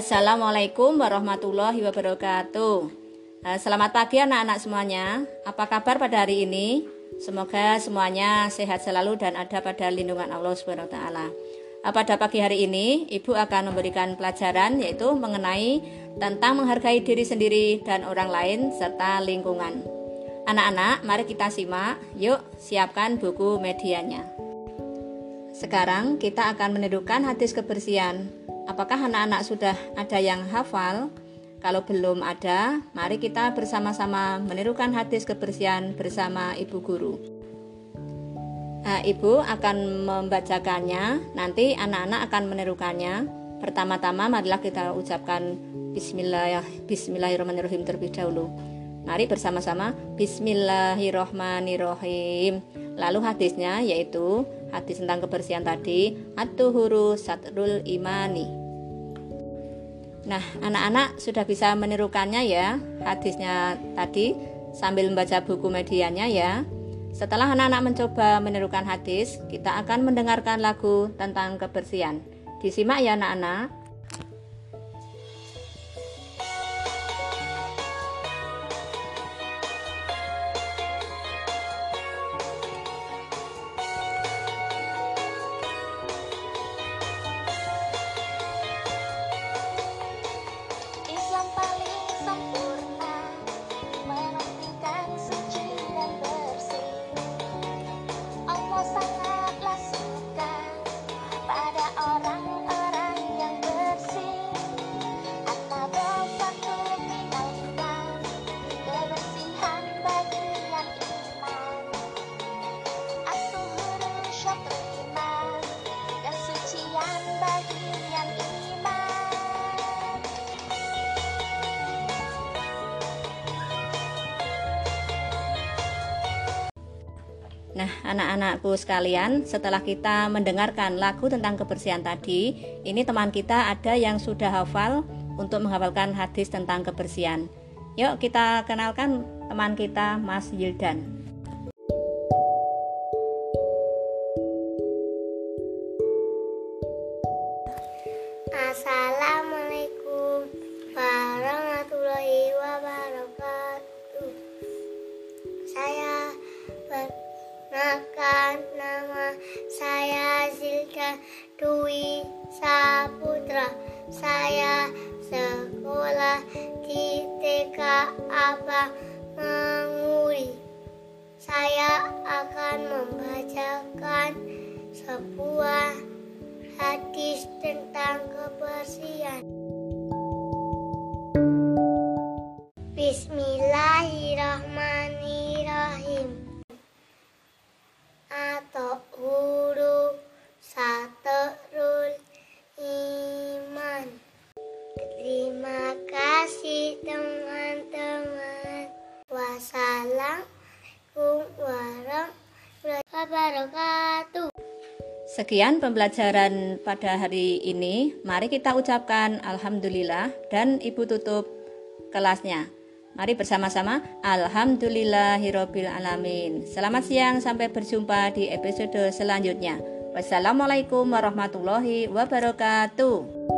Assalamualaikum warahmatullahi wabarakatuh. Eh, Selamat pagi anak-anak semuanya. Apa kabar pada hari ini? Semoga semuanya sehat selalu dan ada pada lindungan Allah Subhanahu wa taala. Eh, Pada pagi hari ini, Ibu akan memberikan pelajaran yaitu mengenai tentang menghargai diri sendiri dan orang lain serta lingkungan. Anak-anak, mari kita simak. Yuk, siapkan buku medianya. Sekarang kita akan menirukan hadis kebersihan. Apakah anak-anak sudah ada yang hafal? Kalau belum ada, mari kita bersama-sama menirukan hadis kebersihan bersama ibu guru. Nah, ibu akan membacakannya, nanti anak-anak akan menirukannya. Pertama-tama marilah kita ucapkan Bismillah, Bismillahirrahmanirrahim terlebih dahulu. Mari bersama-sama Bismillahirrahmanirrahim. Lalu hadisnya yaitu hadis tentang kebersihan tadi At-tuhuru satrul imani. Nah, anak-anak sudah bisa menirukannya ya hadisnya tadi sambil membaca buku medianya ya. Setelah anak-anak mencoba menirukan hadis, kita akan mendengarkan lagu tentang kebersihan. Disimak ya anak-anak. Nah, anak-anakku sekalian, setelah kita mendengarkan lagu tentang kebersihan tadi, ini teman kita ada yang sudah hafal untuk menghafalkan hadis tentang kebersihan. Yuk kita kenalkan teman kita Mas Yildan. Assalamualaikum nama saya Zilda Dwi Saputra. Saya sekolah di TK Abang Manguri. Saya akan membacakan sebuah hadis tentang kebersihan. Bismillahirrahmanirrahim. Wabarakatuh. Sekian pembelajaran pada hari ini. Mari kita ucapkan alhamdulillah dan Ibu tutup kelasnya. Mari bersama-sama Alhamdulillahirabbil alamin. Selamat siang sampai berjumpa di episode selanjutnya. Wassalamualaikum warahmatullahi wabarakatuh.